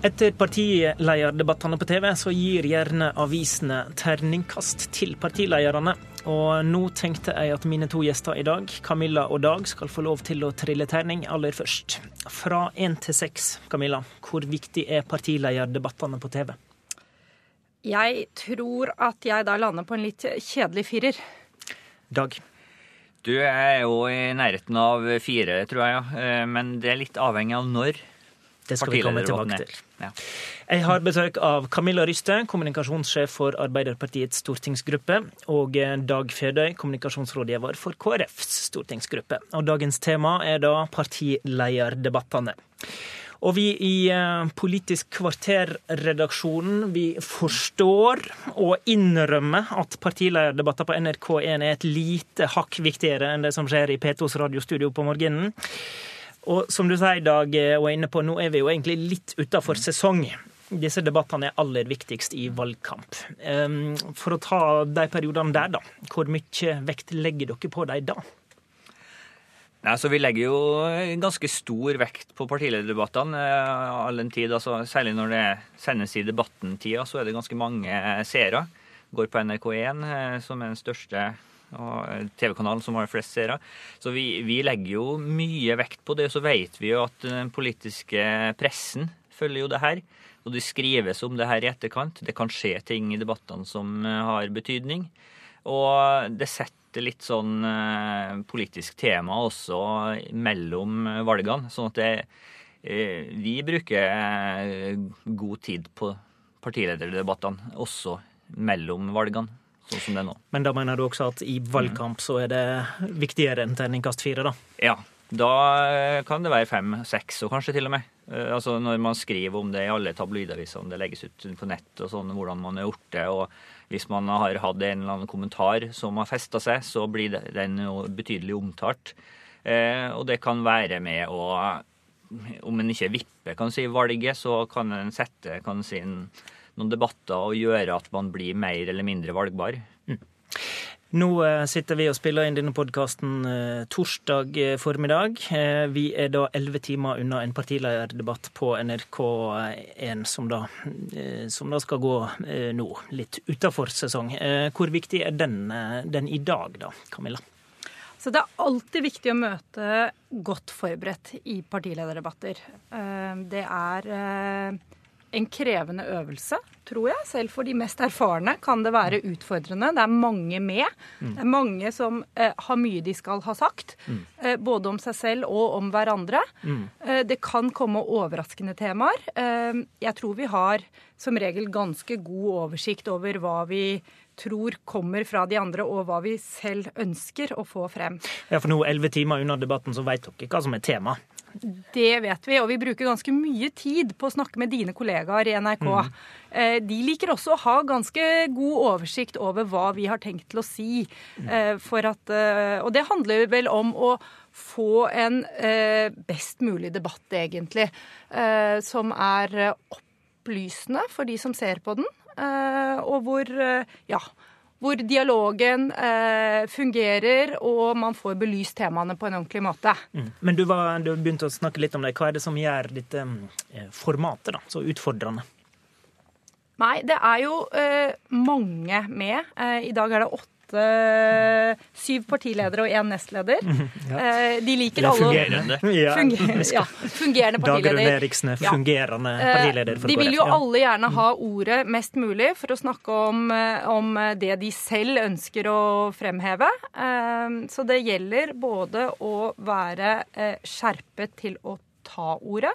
Etter partilederdebattene på TV, så gir gjerne avisene terningkast til partilederne. Og nå tenkte jeg at mine to gjester i dag, Camilla og Dag, skal få lov til å trille terning aller først. Fra én til seks, Camilla, hvor viktig er partilederdebattene på TV? Jeg tror at jeg da lander på en litt kjedelig firer. Dag? Du er jo i nærheten av fire, tror jeg, ja. Eh, men det er litt avhengig av når. Det skal vi komme tilbake til. Ja. Jeg har besøk av Camilla Ryste, kommunikasjonssjef for Arbeiderpartiets stortingsgruppe, og Dag Fedøy, kommunikasjonsrådgiver for KrFs stortingsgruppe. Og dagens tema er da partilederdebattene. Og vi i eh, Politisk kvarter-redaksjonen vi forstår og innrømmer at partilederdebatter på NRK1 er et lite hakk viktigere enn det som skjer i P2s radiostudio på morgenen. Og som du sier, Dag, eh, og er inne på, nå er vi jo egentlig litt utafor sesong. Disse debattene er aller viktigst i valgkamp. For å ta de periodene der, da. Hvor mye vekt legger dere på dem da? Nei, så Vi legger jo ganske stor vekt på partilederdebattene. Eh, all den tid, altså, Særlig når det sendes i debattentida, så er det ganske mange seere. Går på NRK1, eh, som er den største og TV-kanalen som har flest seere. Så vi, vi, legger jo mye vekt på det. Så vet vi jo at den politiske pressen følger jo det her. Og det skrives om det her i etterkant. Det kan skje ting i debattene som eh, har betydning. Og det setter litt sånn eh, politisk tema også mellom valgene. Sånn at det, eh, vi bruker god tid på partilederdebattene også mellom valgene sånn som det er nå. Men da mener du også at i valgkamp så er det viktigere enn terningkast fire, da? Ja. Da kan det være fem, seks og kanskje til og med. Eh, altså Når man skriver om det i alle tabloidaviser, om det legges ut på nett og sånn, hvordan man har gjort det. og Hvis man har hatt en eller annen kommentar som har festa seg, så blir den jo betydelig omtalt. Eh, og det kan være med å Om en ikke vipper kan si, valget, så kan en sette kan si, en noen debatter og gjøre at man blir mer eller mindre valgbar. Mm. Nå eh, sitter vi og spiller inn denne podkasten eh, torsdag eh, formiddag. Vi er da elleve timer unna en partilederdebatt på NRK1 som da, som da skal gå nå, litt utafor sesong. Hvor viktig er den, den i dag, da, Camilla? Så Det er alltid viktig å møte godt forberedt i partilederdebatter. Det er en krevende øvelse, tror jeg. Selv for de mest erfarne kan det være utfordrende. Det er mange med. Mm. Det er mange som eh, har mye de skal ha sagt. Mm. Eh, både om seg selv og om hverandre. Mm. Eh, det kan komme overraskende temaer. Eh, jeg tror vi har som regel ganske god oversikt over hva vi tror kommer fra de andre, og hva vi selv ønsker å få frem. Ja, For nå elleve timer under debatten, så vet dere hva som er tema? Det vet vi, og vi bruker ganske mye tid på å snakke med dine kollegaer i NRK. Mm. Eh, de liker også å ha ganske god oversikt over hva vi har tenkt til å si. Mm. At, eh, og det handler vel om å få en best mulig debatt, egentlig. Som er opplysende for de som ser på den, og hvor ja, hvor dialogen eh, fungerer, og man får belyst temaene på en ordentlig måte. Mm. Men du, var, du, begynte å snakke litt om det. Hva er det som gjør dette eh, formatet da, så utfordrende? Nei, det er jo eh, mange med. Eh, I dag er det åtte åtte Syv partiledere og én nestleder. Ja. Eh, de liker alle Fungerende. Ja, fungerende partileder. Dagrun Eriksen er fungerende ja. partileder for De vil jo alle gjerne ha ordet mest mulig for å snakke om, eh, om det de selv ønsker å fremheve. Eh, så det gjelder både å være skjerpet til å ta ordet.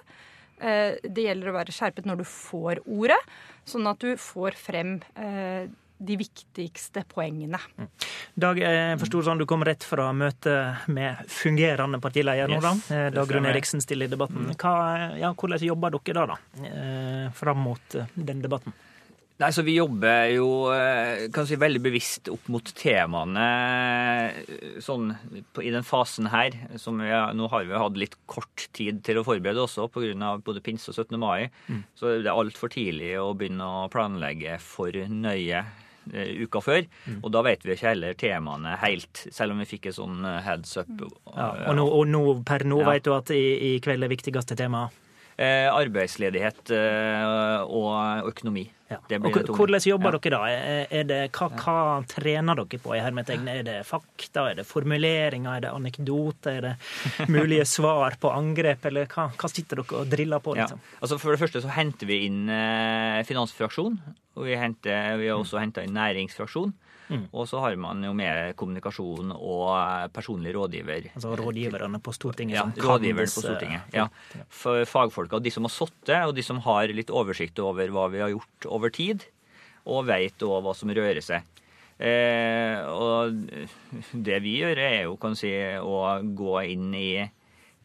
Det gjelder å være skjerpet når du får ordet, sånn at du får frem de viktigste poengene. Mm. Dag, jeg forstår sånn du kom rett fra møtet med fungerende partileder nå, da. Yes, eh, Dag Rune Eriksen stiller i debatten. Mm. Hva, ja, hvordan jobber dere da, da eh, fram mot eh, den debatten? Nei, så Vi jobber jo kan si, veldig bevisst opp mot temaene sånn, i den fasen her. Vi, nå har vi hatt litt kort tid til å forberede også pga. både pinse og 17. mai. Mm. Så det er altfor tidlig å begynne å planlegge for nøye Eh, uka før. Mm. Og da vet vi ikke heller temaene helt, selv om vi fikk et sånn eh, heads up. Ja, og, nå, og nå, per nå ja. vet du at i, i kveld er viktigste tema? Eh, arbeidsledighet eh, og økonomi. Ja. Hvordan jobber ja. dere da? Er det, hva, hva trener dere på i? Er det fakta, er det formuleringer, er det anekdoter, er det mulige svar på angrep, eller hva, hva sitter dere og driller på? Liksom? Ja. Altså For det første så henter vi inn eh, finansfraksjon, og vi, henter, vi har også henta inn næringsfraksjon. Mm. Og så har man jo med kommunikasjon og personlig rådgiver. Altså rådgiverne på Stortinget? Ja, rådgiverne på Stortinget. Ja. For fagfolka, de som har sittet, og de som har litt oversikt over hva vi har gjort over tid, og veit òg hva som rører seg. Eh, og det vi gjør, er jo kan si, å gå inn i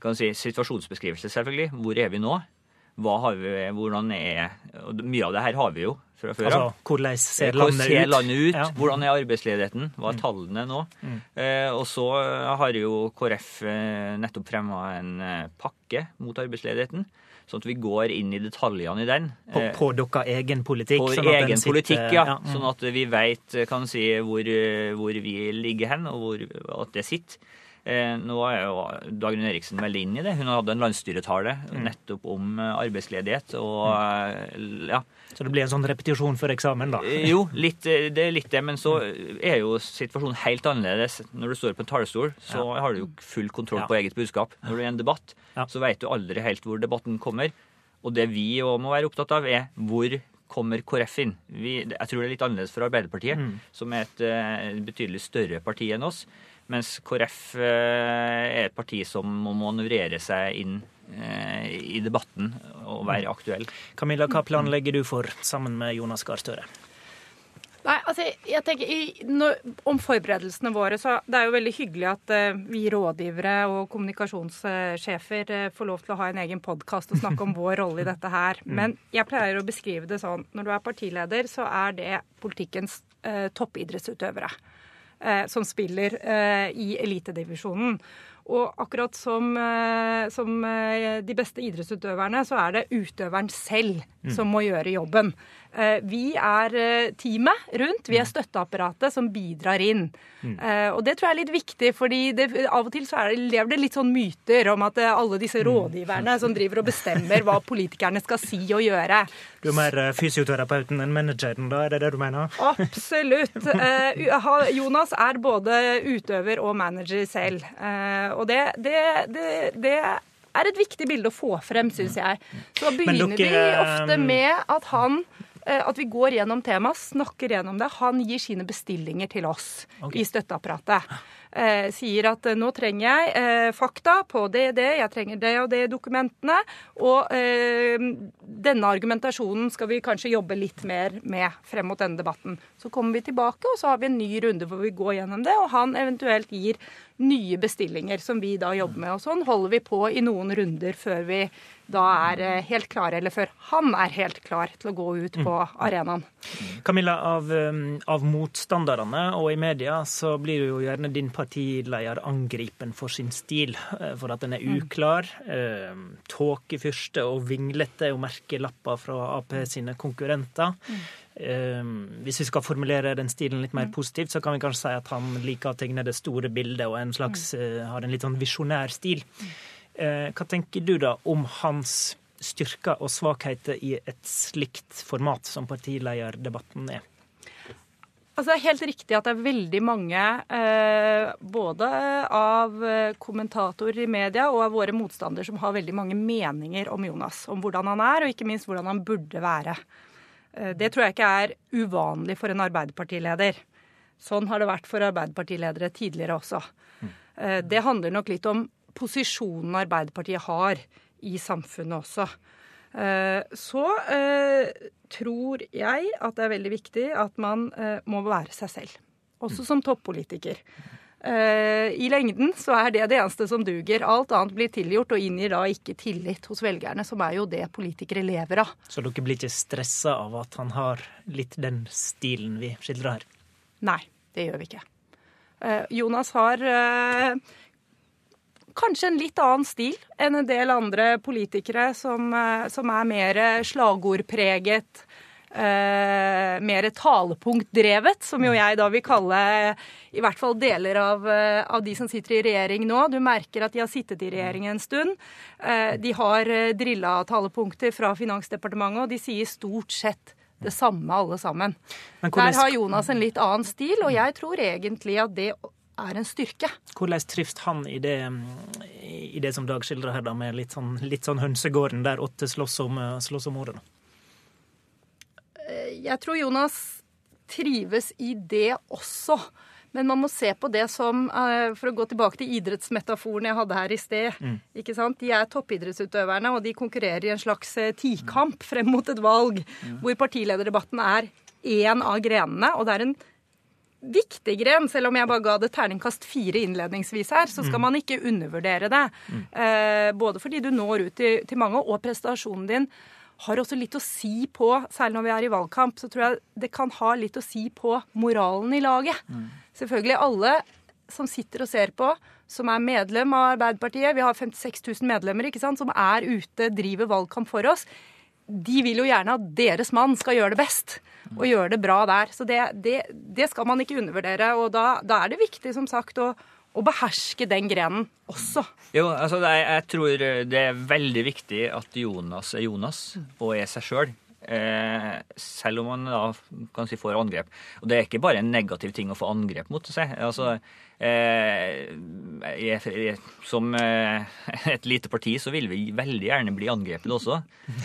kan si, situasjonsbeskrivelse, selvfølgelig. Hvor er vi nå? Hva har vi, hvordan er Mye av det her har vi jo fra før av. Altså, hvordan ser landet ser landet ut? Ja. Hvordan er arbeidsledigheten? Hva er mm. tallene nå? Mm. Eh, og så har jo KrF eh, nettopp fremma en eh, pakke mot arbeidsledigheten. Sånn at vi går inn i detaljene i den. På, på deres egen politikk? På sånn egen sitter, politikk, ja. ja mm. Sånn at vi veit si, hvor, hvor, vi ligger hen, og hvor, at det sitter. Eh, nå er jo Dagrun Eriksen veldig inn i det. Hun hadde en landsstyretale mm. nettopp om eh, arbeidsledighet. og mm. ja. Så det blir en sånn repetisjon for eksamen, da? Jo, litt, det er litt det. Men så er jo situasjonen helt annerledes. Når du står på en talerstol, så ja. har du jo full kontroll ja. på eget budskap. Når du er i en debatt, så vet du aldri helt hvor debatten kommer. Og det vi òg må være opptatt av, er hvor kommer KrF inn? Vi, jeg tror det er litt annerledes for Arbeiderpartiet, mm. som er et uh, betydelig større parti enn oss. Mens KrF eh, er et parti som må manøvrere seg inn eh, i debatten og være aktuell. Camilla, hva planlegger du for sammen med Jonas Gahr Støre? Nei, altså, jeg tenker i, når, Om forberedelsene våre, så det er jo veldig hyggelig at uh, vi rådgivere og kommunikasjonssjefer uh, får lov til å ha en egen podkast og snakke om vår rolle i dette her. Mm. Men jeg pleier å beskrive det sånn når du er partileder, så er det politikkens uh, toppidrettsutøvere. Eh, som spiller eh, i elitedivisjonen. Og akkurat som, eh, som, de beste idrettsutøverne, så er det utøveren selv mm. som må gjøre jobben. Eh, vi er eh, teamet rundt. Vi er mm. støtteapparatet som bidrar inn. Mm. Eh, og det tror jeg er litt viktig, fordi det, av og til så det, lever det litt sånn myter om at alle disse mm. rådgiverne som driver og bestemmer hva politikerne skal si og gjøre. Du er mer fysioterapeuten enn manageren, da? Er det det du mener? Absolutt. Jonas er både utøver og manager selv. Og det, det, det, det er et viktig bilde å få frem, syns jeg. Så begynner dere, vi ofte med at han Eh, at vi går gjennom temaet, snakker gjennom det. Han gir sine bestillinger til oss okay. i støtteapparatet. Eh, sier at eh, nå trenger jeg eh, fakta på det og det, jeg trenger det og det dokumentene. Og denne argumentasjonen skal vi kanskje jobbe litt mer med frem mot denne debatten. Så kommer vi tilbake, og så har vi en ny runde hvor vi går gjennom det, og han eventuelt gir nye bestillinger som vi da jobber med. Og sånn holder vi på i noen runder før vi da er eh, helt klare, eller før han er helt klar til å gå ut på mm. arenaen. Camilla, av, um, av, motstanderne og i media så blir jo gjerne din partileder angripen for sin stil, eh, for at den er mm. uklar. Mm. Tåkefyrste og vinglete og merkelapper fra Ap sine konkurrenter. Mm. Hvis vi skal formulere den stilen litt mer positivt, så kan vi kanskje si at han liker å tegne det store bildet og en slags, har en litt sånn visjonær stil. Eh, hva tenker du da om hans styrker og svakheter i et slikt format som partilederdebatten er? Altså, det er helt riktig at det er veldig mange, eh, både av kommentatorer i media og av våre motstandere, som har veldig mange meninger om Jonas. Om hvordan han er, og ikke minst hvordan han burde være. Eh, det tror jeg ikke er uvanlig for en Arbeiderpartileder. Sånn har det vært for Arbeiderpartiledere tidligere også. Mm. Eh, det handler nok litt om posisjonen Arbeiderpartiet har i samfunnet også. Eh, så eh, tror jeg at det er veldig viktig at man eh, må være seg selv. Også som toppolitiker. I lengden så er det det eneste som duger. Alt annet blir tilgjort og inngir da ikke tillit hos velgerne, som er jo det politikere lever av. Så dere blir ikke stressa av at han har litt den stilen vi skildrer her? Nei, det gjør vi ikke. Jonas har kanskje en litt annen stil enn en del andre politikere som, eh, som er mer slagordpreget. Uh, mer talepunktdrevet, som jo jeg da vil kalle i hvert fall deler av, uh, av, de som sitter i regjering nå. Du merker at de har sittet i regjering en stund. Uh, de har drilla talepunkter fra Finansdepartementet, og de sier stort sett det samme, alle sammen. Der har Jonas en litt annen stil, og jeg tror egentlig at det er en styrke. Hvordan trives han i det, i det som Dag skildrer her, da, med litt sånn, litt sånn hønsegården der åtte slåss om, slåss om ordet? Jeg tror Jonas trives i det også. Men man må se på det som eh, For å gå tilbake til idrettsmetaforen jeg hadde her i sted. Mm. ikke sant? De er toppidrettsutøverne, og de konkurrerer i en slags eh, tikamp frem mot et valg, mm. hvor partilederdebatten er én av grenene. Og det er en viktig gren, selv om jeg bare ga det terningkast fire innledningsvis her, så skal mm. man ikke undervurdere det. Mm. Eh, både fordi du når ut til, til mange, og prestasjonen din har også litt å si på, særlig når vi er i valgkamp, så tror jeg det kan ha litt å si på moralen i laget. Mm. Selvfølgelig alle som sitter og ser på, som er medlem av Arbeiderpartiet, vi har 56 000 medlemmer ikke sant, som er ute, driver valgkamp for oss, de vil jo gjerne at deres mann skal gjøre det best og gjøre det bra der. Så det, det, det skal man ikke undervurdere. Og da, da er det viktig, som sagt, å, å beherske den grenen også. Jo, altså jeg, jeg, tror det er veldig viktig at Jonas er Jonas og er seg sjøl. Eh, selv om man da kan si får angrep. Og det er ikke bare en negativ ting å få angrep mot seg. Altså, eh, jeg, jeg, som eh, et lite parti så vil vi veldig gjerne bli angrepet også.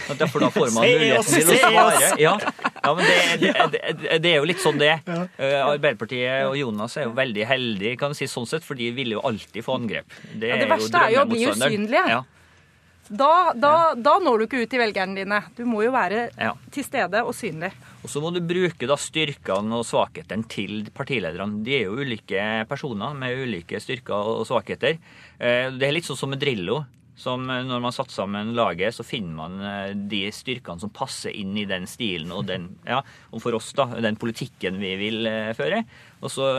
For da får man muligheten til å svare. Ja, ja men det, det, det, det, er jo litt sånn det er. Eh, Arbeiderpartiet og Jonas er jo veldig heldige kan si sånn sett, for de vil jo alltid få angrep. Det, ja, det verste er jo å bli usynlige. Ja. Da, da, da, når du ikke ut til velgerne dine. Du må jo være ja. til stede og synlig. Og så må du bruke da styrkene og svakhetene til partilederne. De er jo ulike personer med ulike styrker og svakheter. Eh, det er litt sånn som med Drillo. Som eh, når man satte sammen laget, så finner man eh, de styrkene som passer inn i den stilen og den, ja, og for oss, da, den politikken vi vil føre. Og så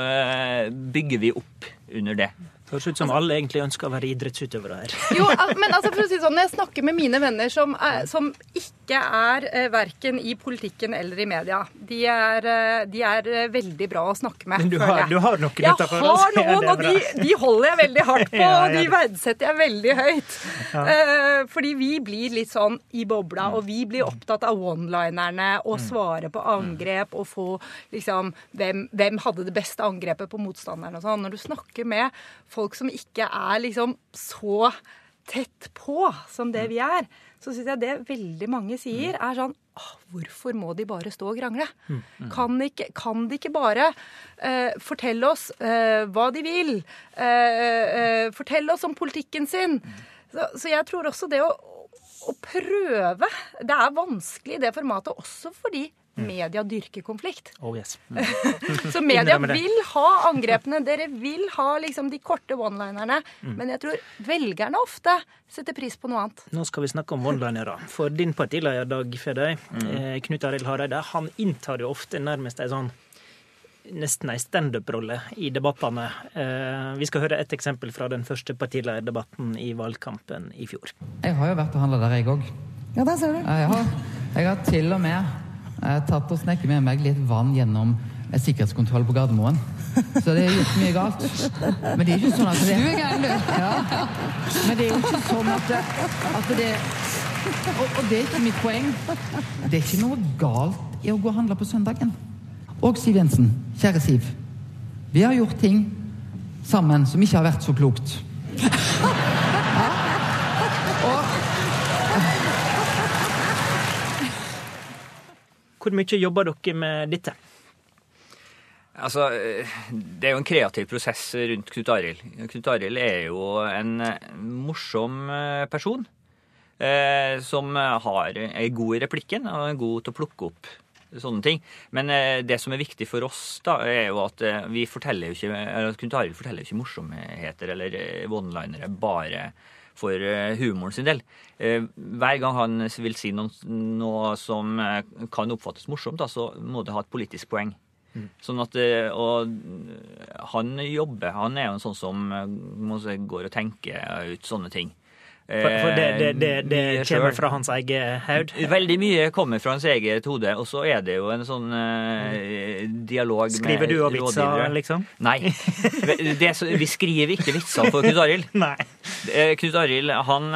bygger vi opp under det. Høres ut som alle egentlig ønsker å være idrettsutøvere her. Jo, men altså for å si sånn, Når jeg snakker med mine venner som, er, som ikke er eh, verken i politikken eller i media, de er, eh, de er eh, veldig bra å snakke med. Men du har, du har noen Jeg har noen, og de, de, holder jeg veldig hardt på, og de verdsetter jeg veldig høyt. Ja. Eh, fordi vi blir litt sånn i bobla, og vi blir opptatt av one-linerne og mm. svare på angrep og få liksom hvem, hvem hadde det beste angrepet på motstanderen og sånn. Når du snakker med folk som ikke er liksom så tett på som det vi er, så syns jeg det veldig mange sier, er sånn Åh, hvorfor må de bare stå og krangle? Mm, mm. Kan, ikke, kan, de ikke bare uh, fortelle oss uh, hva de vil? Uh, fortelle oss om politikken sin? Så, så, jeg tror også det å, å prøve Det er vanskelig i det formatet også fordi Mm. Media dyrker konflikt. Oh, yes. mm. så media vil ha angrepene. Dere vil ha liksom de korte one-linerne. Mm. Men jeg tror velgerne ofte setter pris på noe annet. Nå skal vi snakke om one-linere. For din partileder Dag Fedøy, mm. eh, Knut Arild Hareide, han inntar jo ofte nærmest ei sånn nesten ei standup-rolle i debattene. Eh, vi skal høre et eksempel fra den første partilederdebatten i valgkampen i fjor. Jeg har jo vært og handla der, jeg òg. Ja, der ser du. Jeg har, jeg har til og med jeg har tatt og snekket med meg litt vann gjennom en sikkerhetskontroll på Gardermoen. Så det er gjort mye galt. Men det er ikke sånn at det Du er gæren, du. Ja. Men det er jo ikke sånn at det, at det og, og, det er ikke mitt poeng. Det er ikke noe galt i å gå og handle på søndagen. Og Siv Jensen, kjære Siv. Vi har gjort ting sammen som ikke har vært så klokt. Hvor mye jobber dere med dette? Altså, Det er jo en kreativ prosess rundt Knut Arild. Knut Arild er jo en morsom eh, person. Eh, som har, er god i replikken og er god til å plukke opp sånne ting. Men eh, det som er viktig for oss, da, er jo at eh, vi forteller jo ikke, Knut Arild forteller jo ikke morsomheter eller eh, one-linere bare for eh, humoren sin del. Eh, hver gang han vil si noe, noe som eh, kan oppfattes morsomt, da, så må det ha et politisk poeng. Mm. Sånn at, og han jobber Han er jo en sånn som går og tenker ut sånne ting. For det, det, det, det kommer fra hans eget haud? Veldig mye kommer fra hans eget hode. Og så er det jo en sånn uh, dialog skriver med rådgivere. Skriver du òg vitser, liksom? Nei. vi skriver ikke vitser for Knut Arild. Knut Arild han,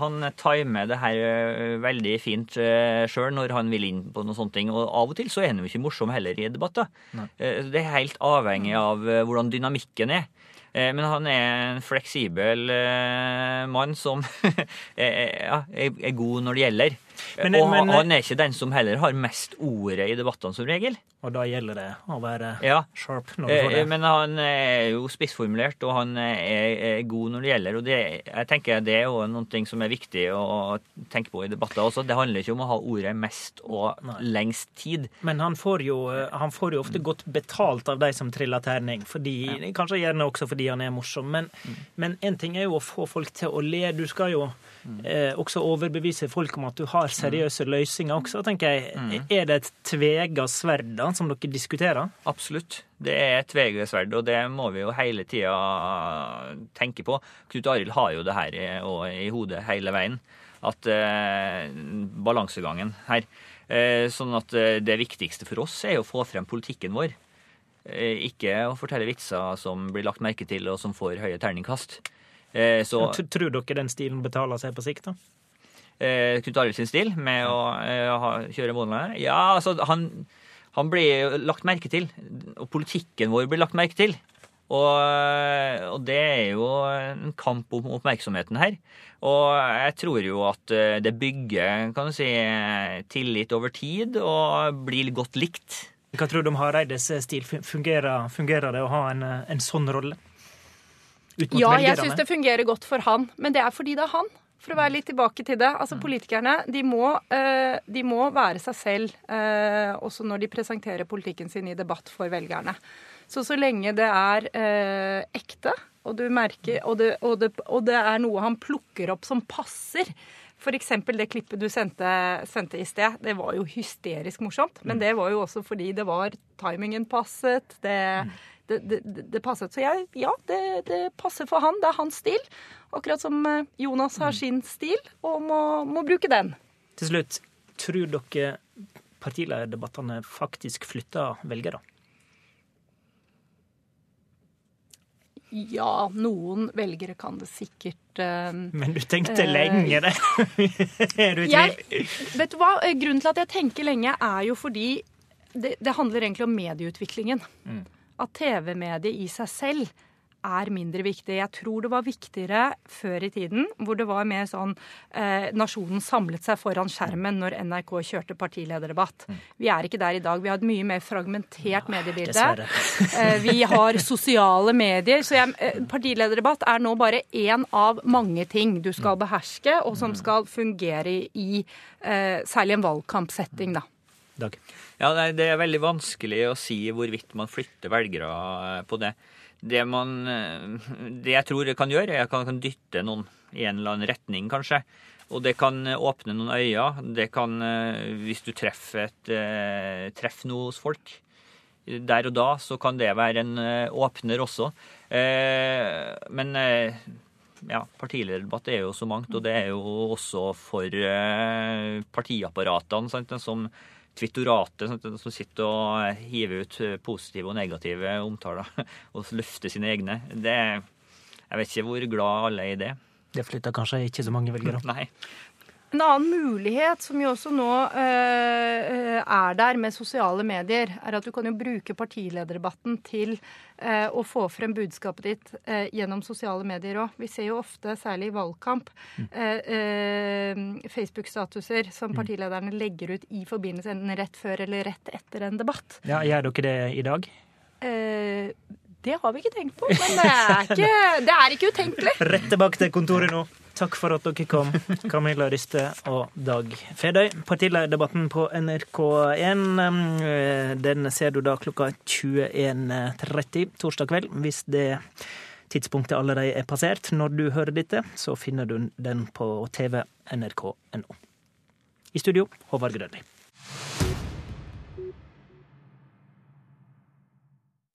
han timer det her veldig fint sjøl når han vil inn på noen sånne ting. Og av og til så er han jo ikke morsom heller i debatter. Det er helt avhengig av hvordan dynamikken er. Eh, men han er en fleksibel eh, mann som er god når det gjelder. Men, og men, han er ikke den som heller har mest ordet i debattene, som regel. Og da gjelder det å være ja. sharp det. Men han er jo spissformulert, og han er, god når det gjelder. Og det, jeg tenker det er noe som er viktig å tenke på i debatter også. Det handler ikke om å ha ordet mest og Nei. lengst tid. Men han får, jo, han får jo ofte godt betalt av de som triller terning. Fordi, ja. Kanskje gjerne også fordi han er morsom. Men, mm. men en ting er jo å få folk til å le. Du skal jo eh, også overbevise folk om at du har seriøse løsninger også, tenker jeg. Mm. Er det et tvega sverd da, som dere diskuterer? Absolutt. Det er et tvega sverd, og det må vi jo hele tida tenke på. Knut Arild har jo det her i, i hodet hele veien. At eh, balansegangen her. Eh, sånn at eh, det viktigste for oss er å få frem politikken vår. Eh, ikke å fortelle vitser som blir lagt merke til, og som får høye terningkast. Eh, så, Tror dere den stilen betaler seg på sikt, da? Eh, Knut Arild sin stil med å eh, kjøre målene? Ja, altså, han, han blir lagt merke til. Og politikken vår blir lagt merke til. Og, og, det er jo en kamp om oppmerksomheten her. Og jeg tror jo at det bygger kan du si, tillit over tid og blir godt likt. Hva tror du om Hareides stil? Fungerer, fungerer det å ha en, en sånn rolle? Ja, jeg syns det fungerer godt for han. Men det er fordi det er han. For å være litt tilbake til det. Altså mm. Politikerne de må, uh, de må være seg selv uh, også når de presenterer politikken sin i debatt for velgerne. Så så lenge det er uh, ekte, og, du merker, og, det, og, det, og, det, er noe han plukker opp som passer F.eks. det klippet du sendte, sendte, i sted. Det var jo hysterisk morsomt. Men mm. det var jo også fordi det var timingen passet. Det, mm det, det, det, passet. Så jeg, ja, det, det, passer for han. Det er hans stil. Akkurat som eh, Jonas har sin stil, og må, må bruke den. Til slutt, tror dere partilederdebattene faktisk flytter velgere? Ja, noen velgere kan det sikkert uh, Men du tenkte uh, lenge, det. er du i tvil? Vet du hva? Grunnen til at jeg tenker lenge, er jo fordi det, det handler egentlig om medieutviklingen. Mm at TV-mediet i seg selv er mindre viktig. Jeg tror det var viktigere før i tiden, hvor det var mer sånn eh, Nasjonen samlet seg foran skjermen når NRK kjørte partilederdebatt. Mm. Vi er ikke der i dag. Vi har et mye mer fragmentert mediebilde. eh, vi har sosiale medier. Så jeg, eh, partilederdebatt er nå bare én av mange ting du skal mm. beherske, og som mm. skal fungere i eh, særlig en valgkampsetting, da. Dag. Ja, Det er veldig vanskelig å si hvorvidt man flytter velgere på det. Det, man, eh, det jeg tror jeg kan gjøre, er at jeg kan dytte noen i en eller annen retning, kanskje. Og det kan åpne noen øyne. Det kan, eh, hvis du treffer, et, treffer noe hos folk der og da, så kan det være en åpner også. Men ja, partilederdebatt er jo så mangt, og det er jo også for partiapparatene sant, som twittoratet som sitter og hiver ut positive og negative omtaler og løfter sine egne. Det, jeg vet ikke hvor glad alle er i det. Det flytter kanskje ikke så mange velgere? Nei. En annen mulighet som jo også nå eh, er der med sosiale medier, er at du kan jo bruke partilederdebatten til eh, å få frem budskapet ditt eh, gjennom sosiale medier òg. Vi ser jo ofte, særlig i valgkamp, mm. Facebook-statuser som mm. partilederne legger ut i forbindelse enten rett før eller rett etter en debatt. Ja, Gjør dere det i dag? det har vi ikke tenkt på, men det er ikke, det er ikke utenkelig. Rett tilbake til kontoret nå. Takk for at dere kom, Camilla Ryste og Dag Fedøy. Partilederdebatten på NRK1 eh, den ser du da klokka 21.30 torsdag kveld. Hvis det tidspunktet allerede er passert når du hører dette, så finner du den på tv.nrk.no. I studio, Håvard Grønli.